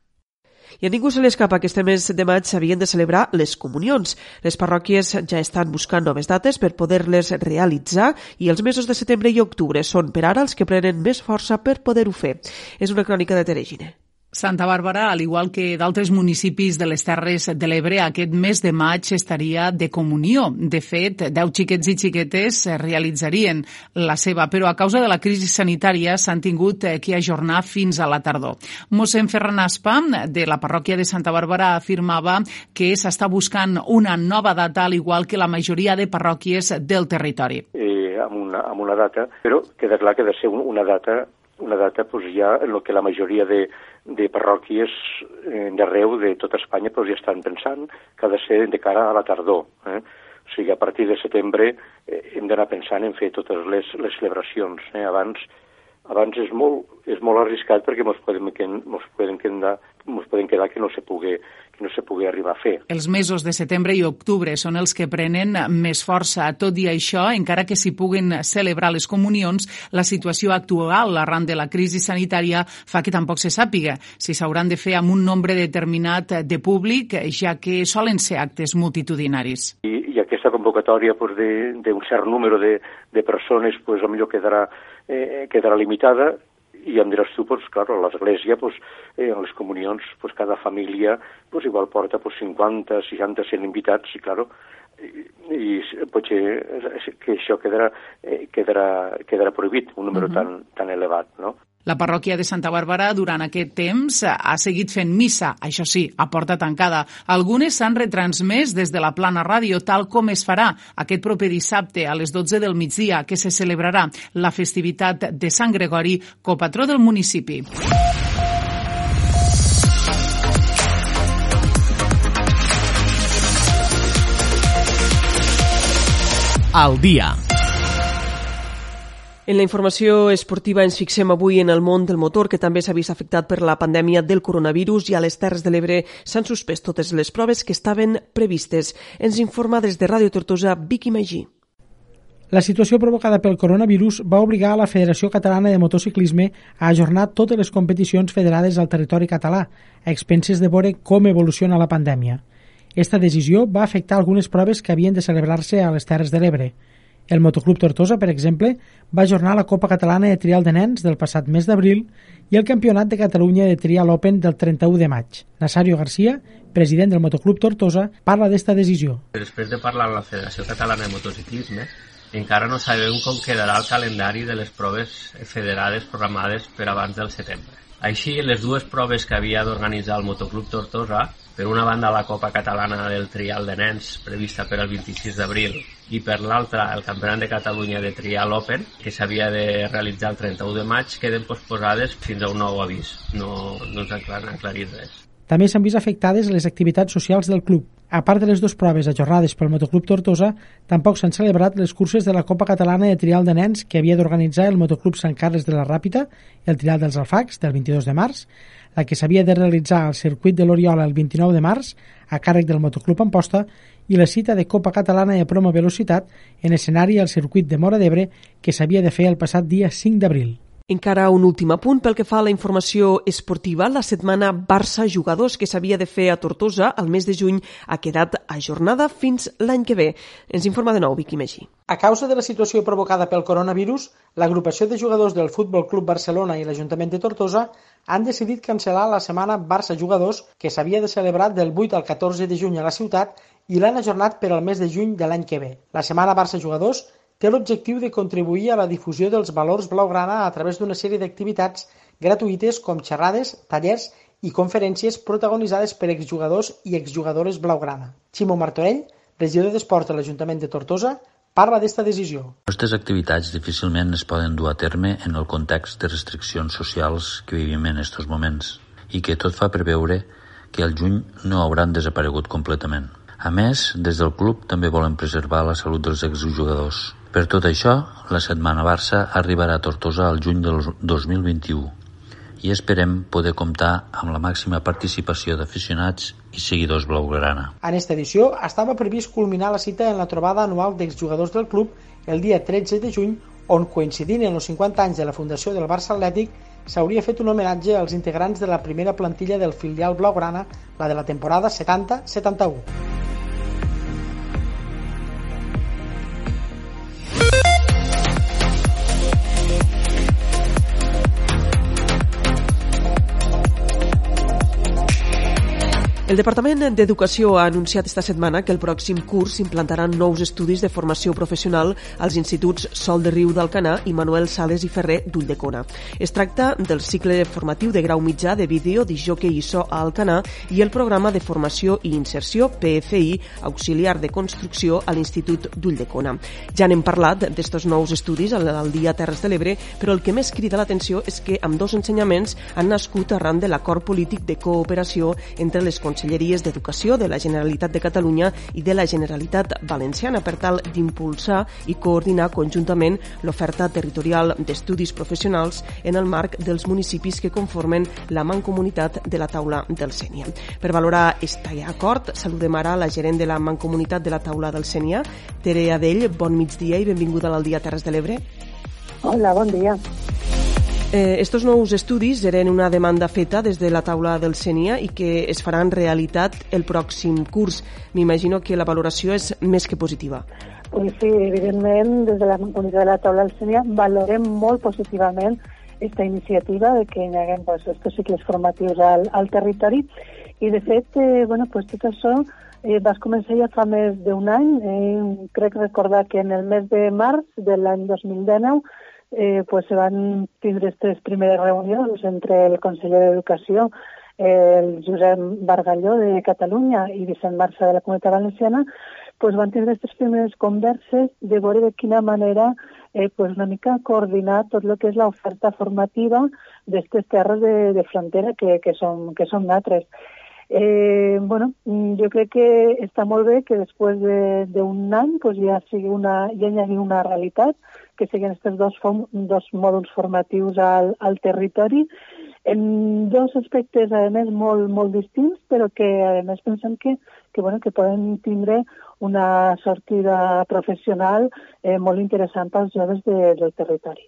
I a ningú se l'escapa que este mes de maig s'havien de celebrar les comunions. Les parròquies ja estan buscant noves dates per poder-les realitzar i els mesos de setembre i octubre són per ara els que prenen més força per poder-ho fer. És una crònica de Teregine. Santa Bàrbara, al igual que d'altres municipis de les Terres de l'Ebre, aquest mes de maig estaria de comunió. De fet, 10 xiquets i xiquetes realitzarien la seva, però a causa de la crisi sanitària s'han tingut que ajornar fins a la tardor. Mossèn Ferran Aspa, de la parròquia de Santa Bàrbara, afirmava que s'està buscant una nova data, al igual que la majoria de parròquies del territori. Eh, amb, una, amb una data, però queda clar que ha de ser una data una data pues, ja en el que la majoria de, de parròquies eh, d'arreu de tota Espanya pues, ja estan pensant que ha de ser de cara a la tardor. Eh? O sigui, a partir de setembre eh, hem d'anar pensant en fer totes les, les celebracions. Eh? Abans, abans és molt, és molt arriscat perquè ens poden, mos poden, quedar, mos poden quedar que no se pugui, que no se pugui arribar a fer. Els mesos de setembre i octubre són els que prenen més força. Tot i això, encara que s'hi puguin celebrar les comunions, la situació actual arran de la crisi sanitària fa que tampoc se sàpiga si s'hauran de fer amb un nombre determinat de públic, ja que solen ser actes multitudinaris. I, i aquesta convocatòria pues, d'un cert número de, de persones pues, millor quedarà, eh, quedarà limitada i em diràs tu, pues, clar, a l'església, pues, eh, en les comunions, pues, cada família pues, igual porta pues, 50, 60, 100 invitats, i, clar, i, i potser que això quedarà, eh, quedarà, quedarà prohibit, un número uh -huh. tan, tan elevat, no? La parròquia de Santa Bàrbara durant aquest temps ha seguit fent missa, això sí, a porta tancada. Algunes s'han retransmès des de la plana ràdio, tal com es farà aquest proper dissabte a les 12 del migdia, que se celebrarà la festivitat de Sant Gregori, copatró del municipi. Al dia. En la informació esportiva ens fixem avui en el món del motor, que també s'ha vist afectat per la pandèmia del coronavirus i a les Terres de l'Ebre s'han suspès totes les proves que estaven previstes. Ens informa des de Ràdio Tortosa, Vicky Magí. La situació provocada pel coronavirus va obligar a la Federació Catalana de Motociclisme a ajornar totes les competicions federades al territori català, a expenses de veure com evoluciona la pandèmia. Esta decisió va afectar algunes proves que havien de celebrar-se a les Terres de l'Ebre. El Motoclub Tortosa, per exemple, va ajornar la Copa Catalana de Trial de Nens del passat mes d'abril i el Campionat de Catalunya de Trial Open del 31 de maig. Nazario Garcia, president del Motoclub Tortosa, parla d'esta decisió. Després de parlar amb la Federació Catalana de Motociclisme, encara no sabem com quedarà el calendari de les proves federades programades per abans del setembre. Així, les dues proves que havia d'organitzar el Motoclub Tortosa per una banda la Copa Catalana del Trial de Nens prevista per al 26 d'abril i per l'altra el Campionat de Catalunya de Trial Open que s'havia de realitzar el 31 de maig queden posposades fins a un nou avís no, no ens han aclarit res també s'han vist afectades les activitats socials del club. A part de les dues proves ajornades pel Motoclub Tortosa, tampoc s'han celebrat les curses de la Copa Catalana de Trial de Nens que havia d'organitzar el Motoclub Sant Carles de la Ràpita, el Trial dels Alfacs, del 22 de març, la que s'havia de realitzar al circuit de l'Oriola el 29 de març, a càrrec del Motoclub Amposta, i la cita de Copa Catalana de Promo Velocitat en escenari al circuit de Mora d'Ebre que s'havia de fer el passat dia 5 d'abril. Encara un últim apunt pel que fa a la informació esportiva. La setmana Barça Jugadors que s'havia de fer a Tortosa al mes de juny ha quedat ajornada fins l'any que ve. Ens informa de nou Vicky Megí. A causa de la situació provocada pel coronavirus, l'agrupació de jugadors del Futbol Club Barcelona i l'Ajuntament de Tortosa han decidit cancel·lar la setmana Barça Jugadors que s'havia de celebrar del 8 al 14 de juny a la ciutat i l'han ajornat per al mes de juny de l'any que ve. La setmana Barça Jugadors té l'objectiu de contribuir a la difusió dels valors blaugrana a través d'una sèrie d'activitats gratuïtes com xerrades, tallers i conferències protagonitzades per exjugadors i exjugadores blaugrana. Ximo Martorell, regidor d'Esports de l'Ajuntament de Tortosa, parla d'esta decisió. Aquestes activitats difícilment es poden dur a terme en el context de restriccions socials que vivim en aquests moments i que tot fa preveure que al juny no hauran desaparegut completament. A més, des del club també volen preservar la salut dels exjugadors. Per tot això, la Setmana Barça arribarà a Tortosa al juny del 2021 i esperem poder comptar amb la màxima participació d'aficionats i seguidors blaugrana. En esta edició estava previst culminar la cita en la trobada anual d'exjugadors del club el dia 13 de juny, on coincidint en els 50 anys de la fundació del Barça Atlètic s'hauria fet un homenatge als integrants de la primera plantilla del filial blaugrana, la de la temporada 70-71. El Departament d'Educació ha anunciat esta setmana que el pròxim curs s'implantaran nous estudis de formació professional als instituts Sol de Riu d'Alcanar i Manuel Sales i Ferrer d'Ulldecona. Es tracta del cicle formatiu de grau mitjà de vídeo, disjoque i so a Alcanar i el programa de formació i inserció PFI auxiliar de construcció a l'Institut d'Ulldecona. Ja n'hem parlat d'estos nous estudis al dia Terres de l'Ebre, però el que més crida l'atenció és que amb dos ensenyaments han nascut arran de l'acord polític de cooperació entre les conselleries d'Educació de la Generalitat de Catalunya i de la Generalitat Valenciana per tal d'impulsar i coordinar conjuntament l'oferta territorial d'estudis professionals en el marc dels municipis que conformen la mancomunitat de la taula del Sènia. Per valorar este acord, saludem ara la gerent de la mancomunitat de la taula del Sènia, Tere Adell. Bon migdia i benvinguda al dia Terres de l'Ebre. Hola, bon dia. Eh, estos nous estudis eren una demanda feta des de la taula del CENIA i que es faran realitat el pròxim curs. M'imagino que la valoració és més que positiva. Pues sí, evidentment, des de la comunitat de la taula del CENIA valorem molt positivament aquesta iniciativa de que hi haguem pues, estos cicles formatius al, al territori i de fet, eh, bueno, pues, tot això eh, vas començar ja fa més d'un any. Eh, crec recordar que en el mes de març de l'any 2019 eh, pues se van tindre aquestes primeres reunions entre el conseller d'Educació, el Josep Bargalló de Catalunya i Vicent Marça de la Comunitat Valenciana, pues van tindre aquestes primeres converses de veure de quina manera eh, pues una mica coordinar tot el que és l'oferta formativa d'aquestes terres de, de frontera que, que, som, que som natres. Eh, bueno, jo crec que està molt bé que després d'un de, any pues ja sigui una, ja hi hagi una realitat, que siguin aquests dos, dos mòduls formatius al, al territori en dos aspectes, a més, molt, molt distints, però que, a més, pensem que, que, bueno, que poden tindre una sortida professional eh, molt interessant pels joves de, del territori.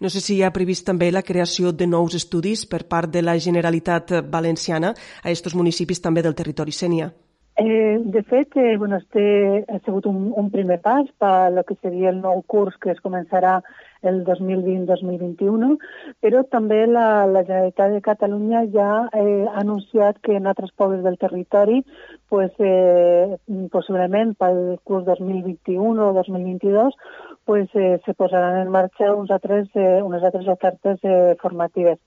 No sé si hi ha previst també la creació de nous estudis per part de la Generalitat Valenciana a aquests municipis també del territori Sènia. Eh, de fet, eh, bueno, este ha sigut un, un primer pas per lo que seria el nou curs que es començarà el 2020-2021, però també la, la Generalitat de Catalunya ja eh, ha anunciat que en altres pobles del territori pues, eh, possiblement pel curs 2021 o 2022 pues, eh, se posaran en marxa uns altres, eh, unes altres ofertes eh, formatives.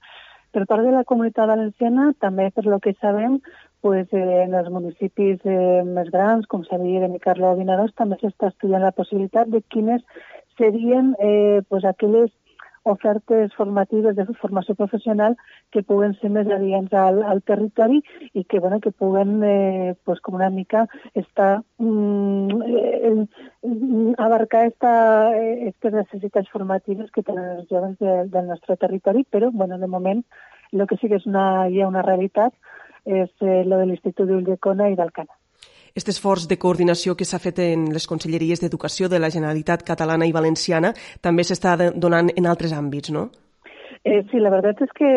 Per part de la comunitat valenciana, també per lo que sabem, pues, eh, en els municipis eh, més grans, com Sabia de Micarlo o Vinaròs, també s'està estudiant la possibilitat de quines serien eh, pues, aquelles ofertes formatives de formació professional que puguen ser més adients al, al territori i que, bueno, que puguen eh, pues, com una mica estar, mm, eh, abarcar esta, eh, aquestes necessitats formatives que tenen els joves de, del nostre territori, però bueno, de moment el que sí que és una, hi ha una realitat és eh, lo de l'Institut d'Ulldecona i d'Alcana. Aquest esforç de coordinació que s'ha fet en les conselleries d'Educació de la Generalitat catalana i valenciana també s'està donant en altres àmbits, no? Eh, sí, la veritat és que,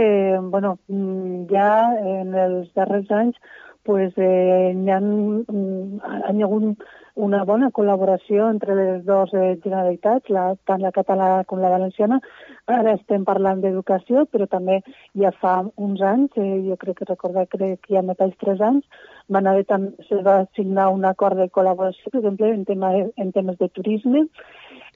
bueno, mm, ja en els darrers anys pues, eh, hi ha, mm, hi ha hagut una bona col·laboració entre les dues eh, generalitats, la, tant la catalana com la valenciana. Ara estem parlant d'educació, però també ja fa uns anys, eh, jo crec que recordar crec que ja mateix tres anys, van haver se va signar un acord de col·laboració, per exemple, en, tema, en temes de turisme,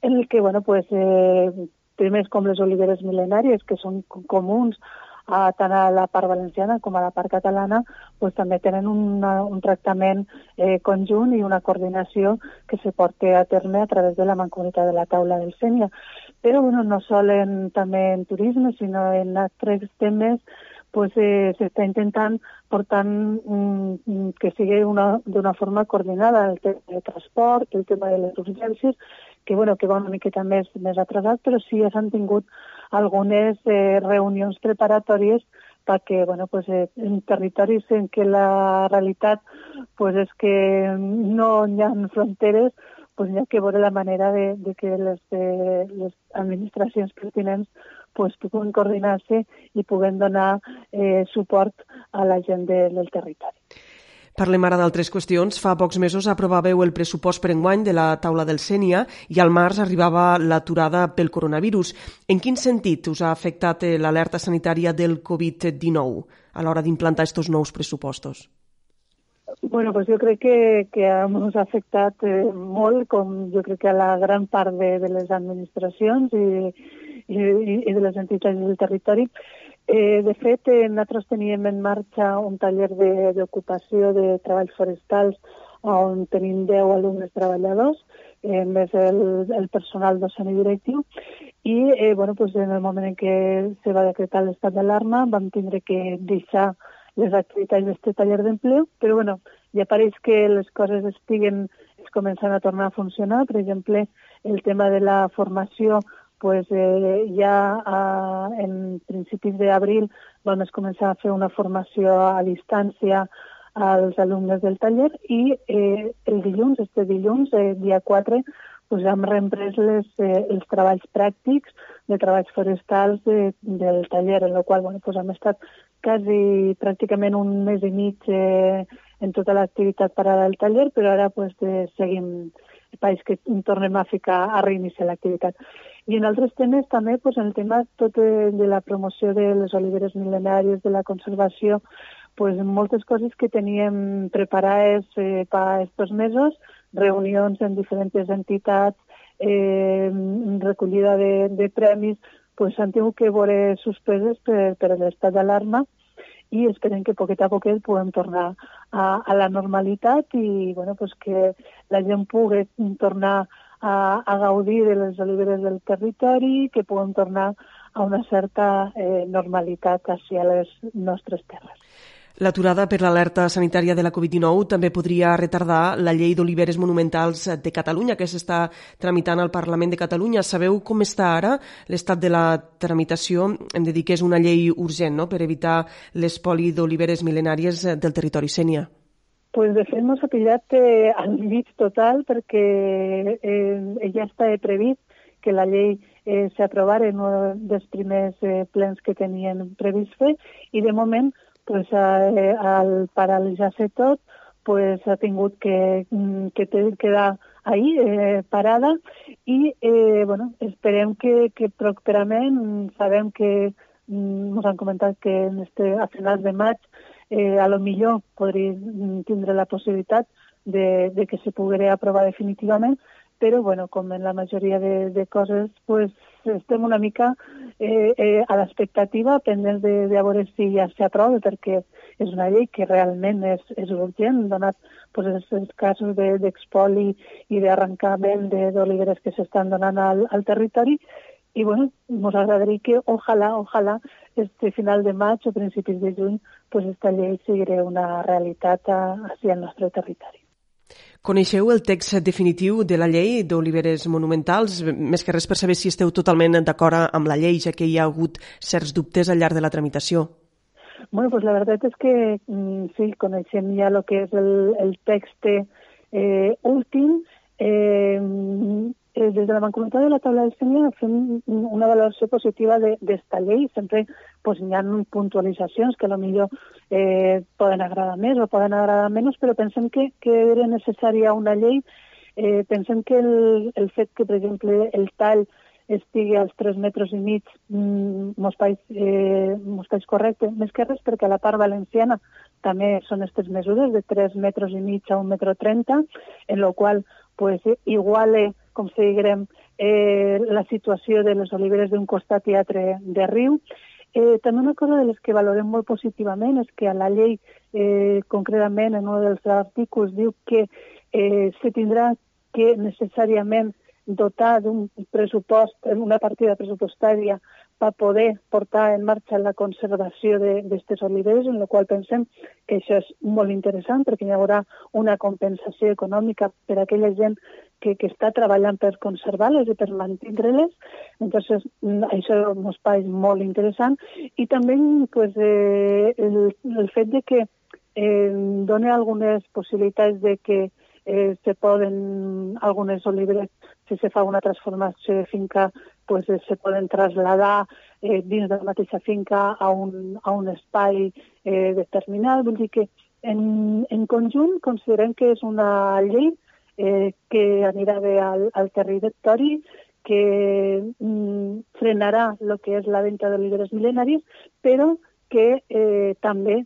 en el que, bueno, pues, eh, temes com les oliveres mil·lenàries, que són comuns a, tant a la part valenciana com a la part catalana pues, també tenen una, un tractament eh, conjunt i una coordinació que se porta a terme a través de la Mancomunitat de la Taula del Sènia. Però bueno, no sol en, també en turisme, sinó en altres temes pues, eh, s'està intentant portar mm, que sigui d'una forma coordinada el tema de transport, el tema de les urgències, que, bueno, que va una miqueta més, més atrasat, però sí ja s'han tingut algunes eh, reunions preparatòries perquè bueno, pues, eh, en territoris en què la realitat pues, és que no hi ha fronteres, pues, hi ha que veure la manera de, de que les, de, les administracions pertinents pues, puguin coordinar-se i puguen donar eh, suport a la gent de, del territori. Parlem ara d'altres qüestions. Fa pocs mesos aprovàveu el pressupost per enguany de la taula del Sènia i al març arribava l'aturada pel coronavirus. En quin sentit us ha afectat eh, l'alerta sanitària del Covid-19 a l'hora d'implantar aquests nous pressupostos? Bueno, pues jo crec que, que ha afectat eh, molt, com jo crec que a la gran part de, de les administracions i, i, i de les entitats del territori. Eh, de fet, eh, nosaltres teníem en marxa un taller d'ocupació de, de treballs forestals on tenim 10 alumnes treballadors, eh, més el, el personal docent i directiu, i eh, bueno, pues en el moment en què se va decretar l'estat d'alarma vam tindre que deixar les activitats d'aquest taller d'empleo, però bueno, ja pareix que les coses estiguen, es comencen a tornar a funcionar. Per exemple, el tema de la formació pues, eh, ja a, en principis d'abril vam començar a fer una formació a distància als alumnes del taller i eh, el dilluns, este dilluns, eh, dia 4, pues, hem reemprès les, eh, els treballs pràctics de treballs forestals de, del taller, en el qual bueno, pues, hem estat quasi pràcticament un mes i mig eh, en tota l'activitat parada del taller, però ara pues, eh, seguim país que tornem a ficar a reiniciar l'activitat. I en altres temes també, pues, en el tema tot de, de la promoció de les oliveres mil·lenàries, de la conservació, pues, moltes coses que teníem preparades eh, per aquests mesos, reunions en diferents entitats, eh, recollida de, de premis, pues, han tingut que veure suspeses per, per l'estat d'alarma i esperem que poquet a poquet puguem tornar a, a la normalitat i bueno, pues que la gent pugui tornar a, a gaudir de les oliveres del territori, que puguem tornar a una certa eh, normalitat hacia les nostres terres. L'aturada per l'alerta sanitària de la Covid-19 també podria retardar la llei d'oliveres monumentals de Catalunya que s'està tramitant al Parlament de Catalunya. Sabeu com està ara l'estat de la tramitació? Hem de dir que és una llei urgent no? per evitar l'espoli d'oliveres mil·lenàries del territori Sènia. Pues de fet m'ha pillat eh, al mig total perquè eh, ja està previst que la llei eh, s'aprovara en un dels primers eh, plens que tenien previst fer i de moment pues, eh, al paralitzar-se tot, pues, ha tingut que, mm, que quedar ahí eh, parada i eh, bueno, esperem que, que properament sabem que ens han comentat que en este, a finals de maig eh, a lo millor podria mm, tindre la possibilitat de, de que se poguera aprovar definitivament, però bueno, com en la majoria de, de coses, pues, estem una mica eh, eh, a l'expectativa, pendents de, de veure si ja s'aprova, perquè és una llei que realment és, és urgent, donat pues, els, els casos d'expoli de, i d'arrencament d'oliveres que s'estan donant al, al territori, i bueno, ens agradaria que ojalà, ojalà, este final de maig o principis de juny, pues esta llei sigui una realitat a, a al nostre territori. Coneixeu el text definitiu de la llei d'oliveres monumentals, més que res per saber si esteu totalment d'acord amb la llei, ja que hi ha hagut certs dubtes al llarg de la tramitació. Bueno, pues la verdad es que mm, sí, coneixem ja el que és el, el text eh, últim. Eh, eh, des de la Mancomunitat de la Taula del Sènior fem una valoració positiva d'esta de, llei. Sempre pues, hi ha puntualitzacions que millor eh, poden agradar més o poden agradar menys, però pensem que, que era necessària una llei. Eh, pensem que el, el fet que, per exemple, el tall estigui als 3 metres i mig mm, mos país, eh, correcte, més que res perquè a la part valenciana també són aquestes mesures de 3 metres i mig a 1 metre 30, en la qual pues, iguale com si diguem, eh, la situació de les oliveres d'un costat i altre de riu. Eh, també una cosa de les que valorem molt positivament és que a la llei, eh, concretament en un dels articles, diu que eh, se tindrà que necessàriament dotar d'un pressupost, una partida pressupostària per poder portar en marxa la conservació d'aquestes oliveres, en la qual pensem que això és molt interessant perquè hi haurà una compensació econòmica per a aquella gent que, que està treballant per conservar-les i per mantenir-les. Entonces, això ens pareix molt interessant. I també pues, eh, el, el fet de que eh, dona algunes possibilitats de que eh, se poden, algunes oliveres, si se fa una transformació de finca, pues, eh, se poden trasladar eh, dins de la mateixa finca a un, a un espai eh, determinat. Vull dir que en, en conjunt considerem que és una llei eh, que anirà bé al, al territori, que mm, frenarà el que és la venda d'oliveres mil·lenaris, però que eh, també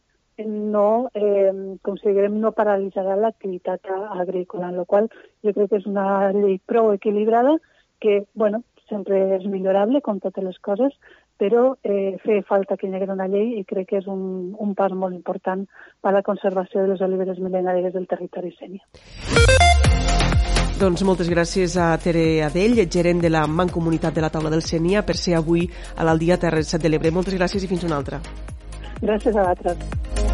no eh, considerem no paralitzarà l'activitat agrícola, en la qual jo crec que és una llei prou equilibrada que, bueno, sempre és millorable, com totes les coses, però eh, fer falta que hi hagi una llei i crec que és un, un pas molt important per a la conservació de les oliveres mil·lenàries del territori sènia. Doncs moltes gràcies a Tere Adell, gerent de la Mancomunitat de la Taula del Sènia, per ser avui a l'Aldia Terres de l'Ebre. Moltes gràcies i fins una altra. Gràcies a vosaltres.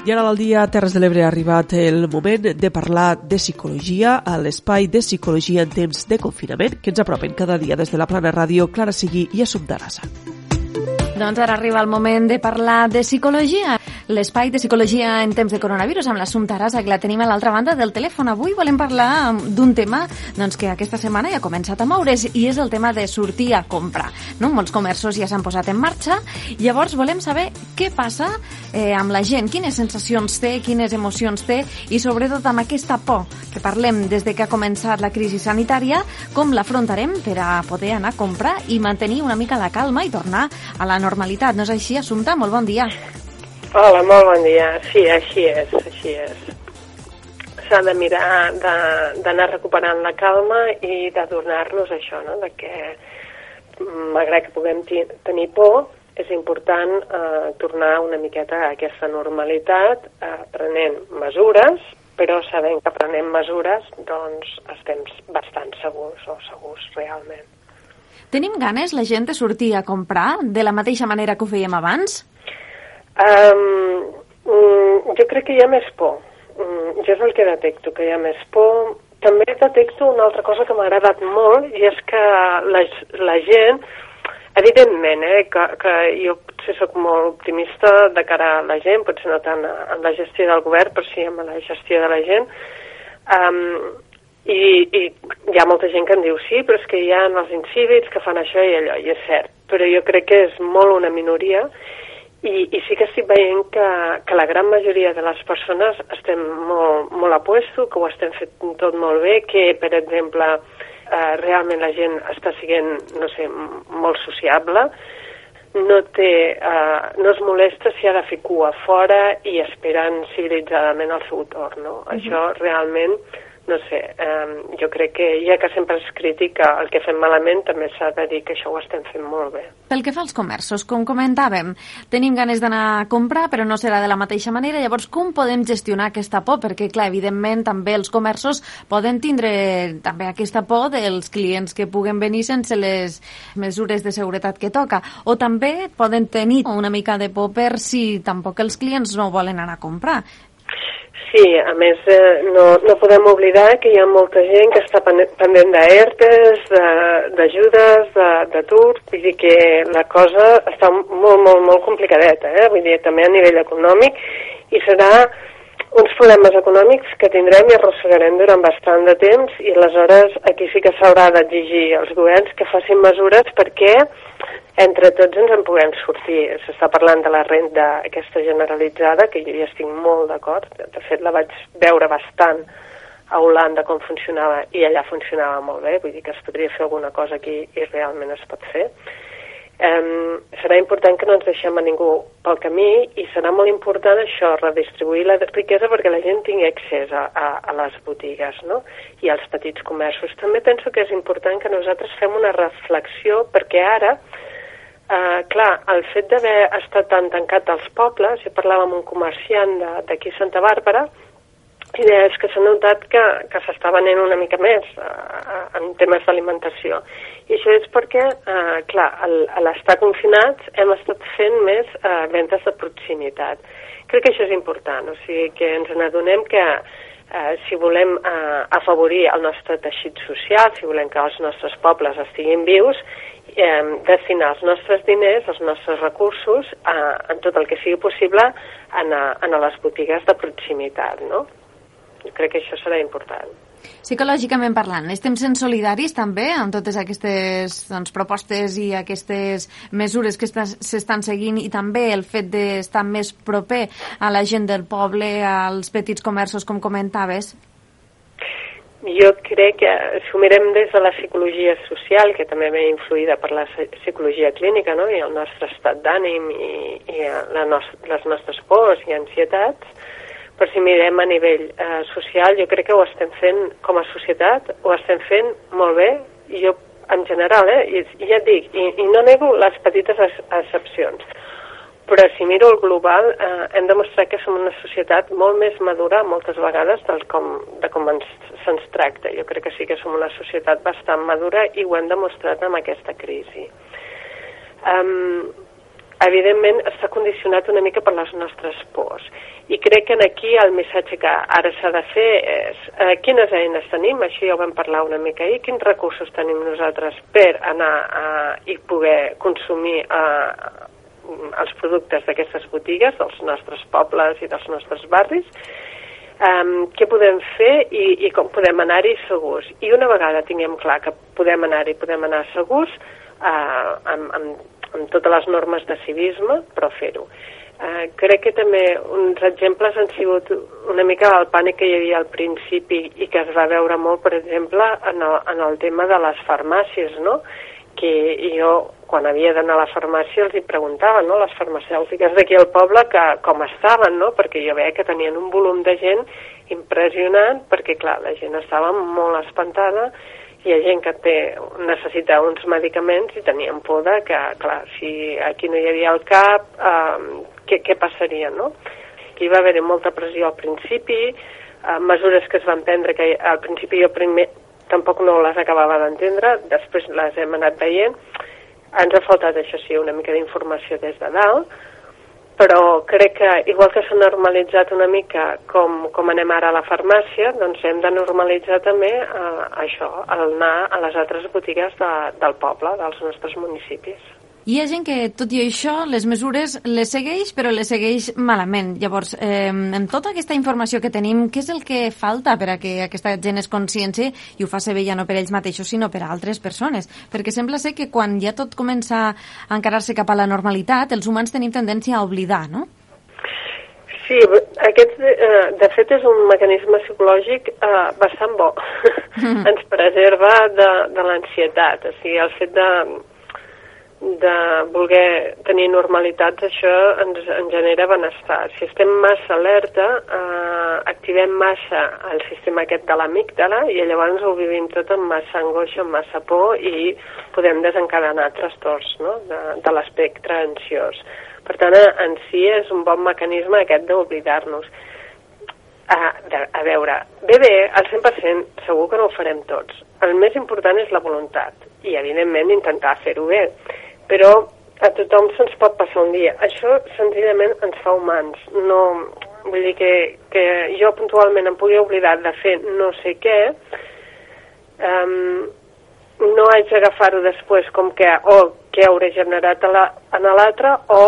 I ara al dia Terres de l'Ebre ha arribat el moment de parlar de psicologia a l'espai de psicologia en temps de confinament que ens apropen cada dia des de la Plana Ràdio Clara Seguí i Assumpta Arasa. Doncs ara arriba el moment de parlar de psicologia. L'espai de psicologia en temps de coronavirus amb l'Assumpta Arasa, que la tenim a l'altra banda del telèfon. Avui volem parlar d'un tema doncs, que aquesta setmana ja ha començat a moure's i és el tema de sortir a comprar. No? Molts comerços ja s'han posat en marxa. Llavors volem saber què passa eh, amb la gent, quines sensacions té, quines emocions té i sobretot amb aquesta por que parlem des de que ha començat la crisi sanitària, com l'afrontarem per a poder anar a comprar i mantenir una mica la calma i tornar a la normalitat. No és així, Assumpta? Molt bon dia. Hola, molt bon dia. Sí, així és, així és. S'ha de mirar d'anar recuperant la calma i de donar-nos això, no? de que malgrat que puguem tenir por, és important eh, tornar una miqueta a aquesta normalitat eh, prenent mesures, però sabent que prenem mesures doncs estem bastant segurs o segurs realment. Tenim ganes la gent de sortir a comprar de la mateixa manera que ho fèiem abans? Um, jo crec que hi ha més por. Um, jo és el que detecto, que hi ha més por. També detecto una altra cosa que m'ha agradat molt i és que la, la gent, evidentment, eh, que, que jo potser sóc molt optimista de cara a la gent, potser no tant en la gestió del govern, però sí en la gestió de la gent, um, i, i hi ha molta gent que em diu sí, però és que hi ha els incívics que fan això i allò, i és cert, però jo crec que és molt una minoria i, i sí que estic veient que, que la gran majoria de les persones estem molt, molt a puesto, que ho estem fent tot molt bé, que, per exemple, eh, realment la gent està sent, no sé, molt sociable, no, té, eh, no es molesta si ha de fer cua fora i esperant civilitzadament el seu torn, no? Uh -huh. Això realment no sé, eh, jo crec que ja que sempre es critica el que fem malament, també s'ha de dir que això ho estem fent molt bé. Pel que fa als comerços, com comentàvem, tenim ganes d'anar a comprar, però no serà de la mateixa manera. Llavors, com podem gestionar aquesta por? Perquè, clar, evidentment, també els comerços poden tindre també aquesta por dels clients que puguen venir sense les mesures de seguretat que toca. O també poden tenir una mica de por per si tampoc els clients no volen anar a comprar. Sí, a més eh, no, no podem oblidar que hi ha molta gent que està pendent d'ERTES, d'ajudes, d'atur, vull dir que la cosa està molt, molt, molt complicadeta, eh? vull dir, també a nivell econòmic, i serà uns problemes econòmics que tindrem i arrossegarem durant bastant de temps i aleshores aquí sí que s'haurà d'exigir als governs que facin mesures perquè entre tots ens en puguem sortir. S'està parlant de la renda aquesta generalitzada, que jo hi estic molt d'acord. De fet, la vaig veure bastant a Holanda com funcionava i allà funcionava molt bé, vull dir que es podria fer alguna cosa aquí i realment es pot fer. Um, serà important que no ens deixem a ningú pel camí i serà molt important això, redistribuir la riquesa perquè la gent tingui accés a, a, a les botigues no? i als petits comerços. També penso que és important que nosaltres fem una reflexió perquè ara Uh, clar, el fet d'haver estat tan tancat als pobles, jo parlava amb un comerciant d'aquí Santa Bàrbara, i deia és que s'ha notat que, que s'està venent una mica més uh, en temes d'alimentació. I això és perquè, uh, clar, a l'estar confinats hem estat fent més uh, ventes de proximitat. Crec que això és important, o sigui que ens n'adonem que eh, si volem eh, afavorir el nostre teixit social, si volem que els nostres pobles estiguin vius, eh, destinar els nostres diners, els nostres recursos, eh, en tot el que sigui possible en, a, en a les botigues de proximitat, no? Jo crec que això serà important. Psicològicament parlant, estem sent solidaris també amb totes aquestes doncs, propostes i aquestes mesures que s'estan seguint i també el fet d'estar més proper a la gent del poble, als petits comerços, com comentaves? Jo crec que si ho mirem des de la psicologia social, que també ve influïda per la psicologia clínica, no? i el nostre estat d'ànim i, i la nos les nostres pors i ansietats, però si mirem a nivell eh, social, jo crec que ho estem fent com a societat, ho estem fent molt bé, i jo en general, eh, i, i ja et dic, i, i no nego les petites excepcions, però si miro el global eh, hem demostrat que som una societat molt més madura moltes vegades del com, de com ens, se'ns tracta. Jo crec que sí que som una societat bastant madura i ho hem demostrat amb aquesta crisi. Um, evidentment està condicionat una mica per les nostres pors. I crec que aquí el missatge que ara s'ha de fer és eh, quines eines tenim, això ja ho vam parlar una mica ahir, quins recursos tenim nosaltres per anar a, i poder consumir eh, els productes d'aquestes botigues, dels nostres pobles i dels nostres barris, um, què podem fer i, i com podem anar-hi segurs. I una vegada tinguem clar que podem anar-hi, podem anar segurs, uh, amb, amb, amb totes les normes de civisme, però fer-ho. Uh, crec que també uns exemples han sigut una mica el pànic que hi havia al principi i que es va veure molt, per exemple, en el, en el tema de les farmàcies, no? que jo quan havia d'anar a la farmàcia els hi preguntava, no?, les farmacèutiques d'aquí al poble, que com estaven, no?, perquè jo veia que tenien un volum de gent impressionant, perquè, clar, la gent estava molt espantada, hi ha gent que té, necessita uns medicaments i tenien por de que, clar, si aquí no hi havia el CAP, eh, què, què passaria, no? Aquí va haver molta pressió al principi, eh, mesures que es van prendre que al principi jo primer tampoc no les acabava d'entendre, després les hem anat veient, ens ha faltat, això sí, una mica d'informació des de dalt, però crec que, igual que s'ha normalitzat una mica com, com anem ara a la farmàcia, doncs hem de normalitzar també eh, això, el anar a les altres botigues de, del poble, dels nostres municipis. Hi ha gent que, tot i això, les mesures les segueix, però les segueix malament. Llavors, eh, amb tota aquesta informació que tenim, què és el que falta per a que aquesta gent es conscienci i ho faci bé ja no per ells mateixos, sinó per a altres persones? Perquè sembla ser que quan ja tot comença a encarar-se cap a la normalitat, els humans tenim tendència a oblidar, no? Sí, aquest, eh, de fet, és un mecanisme psicològic eh, bastant bo. Mm. Ens preserva de, de l'ansietat. O sigui, el fet de, de voler tenir normalitats, això ens, ens genera benestar. Si estem massa alerta, eh, activem massa el sistema aquest de l'amígdala i llavors ho vivim tot amb massa angoixa, amb massa por i podem desencadenar trastorns no? de, de l'espectre ansiós. Per tant, en si és un bon mecanisme aquest d'oblidar-nos. A, a veure, bé, bé, al 100% segur que no ho farem tots. El més important és la voluntat i, evidentment, intentar fer-ho bé però a tothom se'ns pot passar un dia. Això senzillament ens fa humans. No, vull dir que, que jo puntualment em pugui oblidar de fer no sé què, um, no haig d'agafar-ho després com que o què hauré generat a l'altre o,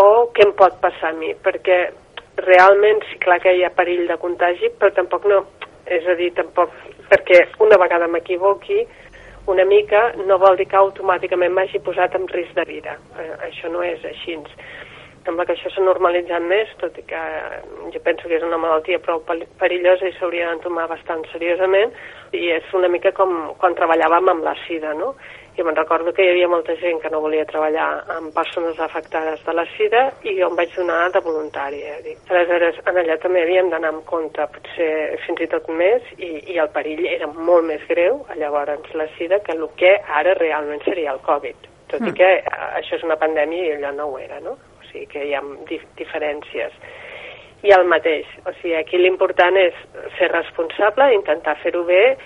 o què em pot passar a mi, perquè realment sí clar que hi ha perill de contagi, però tampoc no, és a dir, tampoc perquè una vegada m'equivoqui una mica no vol dir que automàticament m'hagi posat en risc de vida. Eh, això no és així. Sembla que això s'ha normalitzat més, tot i que jo penso que és una malaltia prou perillosa i s'hauria d'entomar bastant seriosament, i és una mica com quan treballàvem amb la sida, no? I me'n recordo que hi havia molta gent que no volia treballar amb persones afectades de la sida i jo em vaig donar de voluntària. Eh? Aleshores, en allà també havíem d'anar amb compte, potser fins i tot més, i, i el perill era molt més greu, llavors la sida, que el que ara realment seria el Covid. Tot mm. i que eh, això és una pandèmia i allò no ho era, no? O sigui que hi ha dif diferències i el mateix. O sigui, aquí l'important és ser responsable, intentar fer-ho bé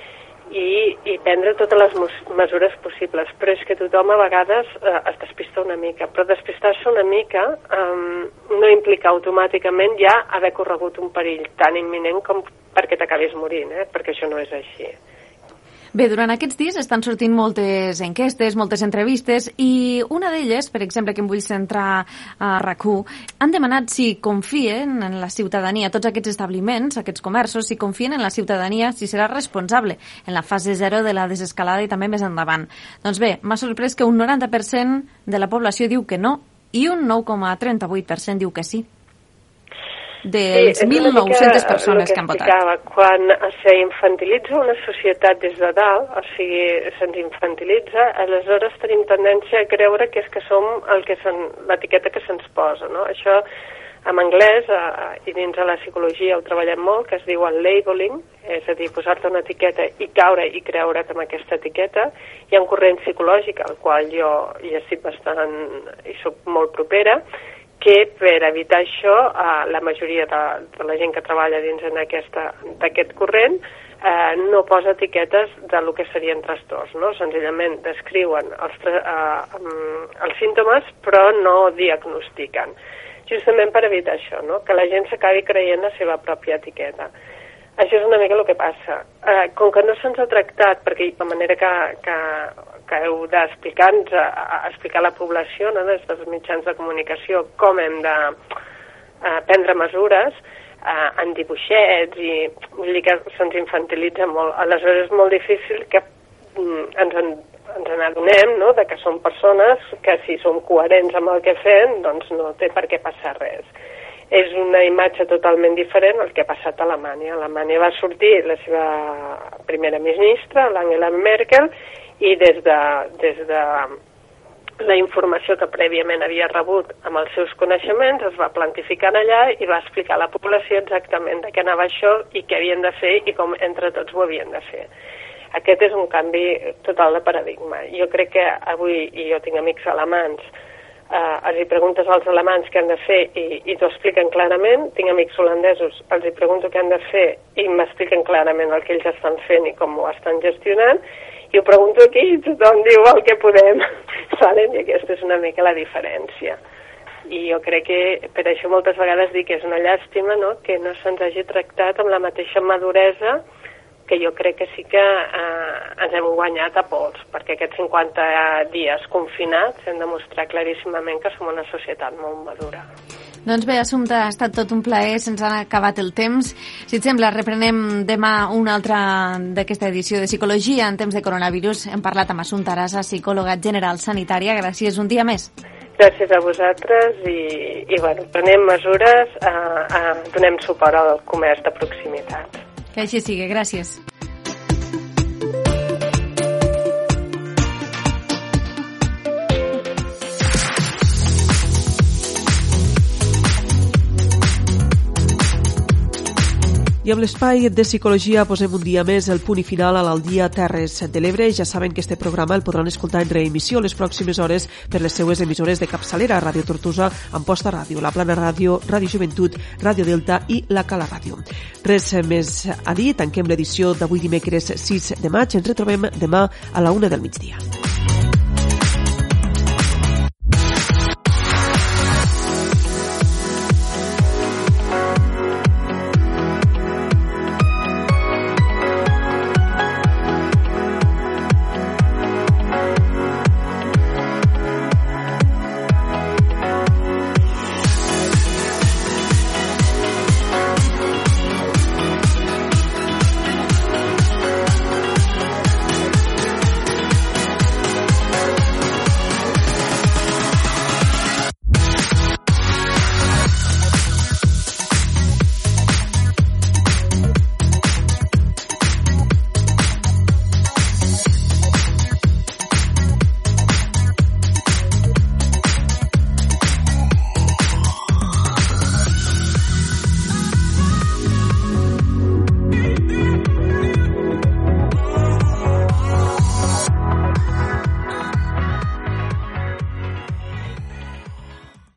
i, i prendre totes les mesures possibles. Però és que tothom a vegades eh, es despista una mica. Però despistar-se una mica eh, no implica automàticament ja haver corregut un perill tan imminent com perquè t'acabis morint, eh? perquè això no és així. Bé, durant aquests dies estan sortint moltes enquestes, moltes entrevistes i una d'elles, per exemple, que em vull centrar a rac han demanat si confien en la ciutadania, tots aquests establiments, aquests comerços, si confien en la ciutadania, si serà responsable en la fase 0 de la desescalada i també més endavant. Doncs bé, m'ha sorprès que un 90% de la població diu que no i un 9,38% diu que sí dels sí, 1.900 persones que, que han votat. Quan s'infantilitza una societat des de dalt, o sigui, se'ns infantilitza, aleshores tenim tendència a creure que és que som el que l'etiqueta que se'ns posa, no? Això en anglès eh, i dins de la psicologia ho treballem molt, que es diu el labeling, és a dir, posar-te una etiqueta i caure i creure't amb aquesta etiqueta. Hi ha un corrent psicològic al qual jo hi estic bastant i sóc molt propera, que per evitar això eh, la majoria de, de la gent que treballa dins d'aquest corrent eh, no posa etiquetes de lo que serien trastorns, no? Senzillament descriuen els, eh, els símptomes però no diagnostiquen. Justament per evitar això, no? Que la gent s'acabi creient la seva pròpia etiqueta. Això és una mica el que passa. Eh, com que no se'ns ha tractat, perquè la manera que, que, que heu d'explicar-nos, explicar a la població, no, des dels mitjans de comunicació, com hem de eh, prendre mesures, eh, en dibuixets i vull dir que se'ns infantilitza molt. Aleshores és molt difícil que mm, ens en, ens n'adonem no? de que són persones que si som coherents amb el que fem doncs no té per què passar res. És una imatge totalment diferent al que ha passat a Alemanya. A Alemanya va sortir la seva primera ministra, l'Angela Merkel, i des de, des de la informació que prèviament havia rebut amb els seus coneixements es va plantificar allà i va explicar a la població exactament de què anava això i què havien de fer i com entre tots ho havien de fer. Aquest és un canvi total de paradigma. Jo crec que avui, i jo tinc amics alemans, eh, els hi preguntes als alemans què han de fer i, i t'ho expliquen clarament. Tinc amics holandesos, els hi pregunto què han de fer i m'expliquen clarament el que ells estan fent i com ho estan gestionant i ho pregunto aquí i tothom diu el que podem, saben? I aquesta és una mica la diferència. I jo crec que per això moltes vegades dic que és una llàstima no? que no se'ns hagi tractat amb la mateixa maduresa que jo crec que sí que eh, ens hem guanyat a pols, perquè aquests 50 dies confinats hem de mostrar claríssimament que som una societat molt madura. Doncs bé, Assumpte, ha estat tot un plaer, se'ns ha acabat el temps. Si et sembla, reprenem demà una altra d'aquesta edició de Psicologia en temps de coronavirus. Hem parlat amb Assumpta Arasa, psicòloga general sanitària. Gràcies un dia més. Gràcies a vosaltres i, i bueno, prenem mesures, a, a, donem suport al comerç de proximitat. Que així sigui, gràcies. I amb l'espai de psicologia posem un dia més el punt i final a l'Aldia Terres de l'Ebre. Ja saben que este programa el podran escoltar en reemissió les pròximes hores per les seues emissores de capçalera, Ràdio Tortosa, Amposta Ràdio, La Plana Ràdio, Ràdio Joventut, Ràdio Delta i La Cala Ràdio. Res més a dir, tanquem l'edició d'avui dimecres 6 de maig. Ens retrobem demà a la una del migdia.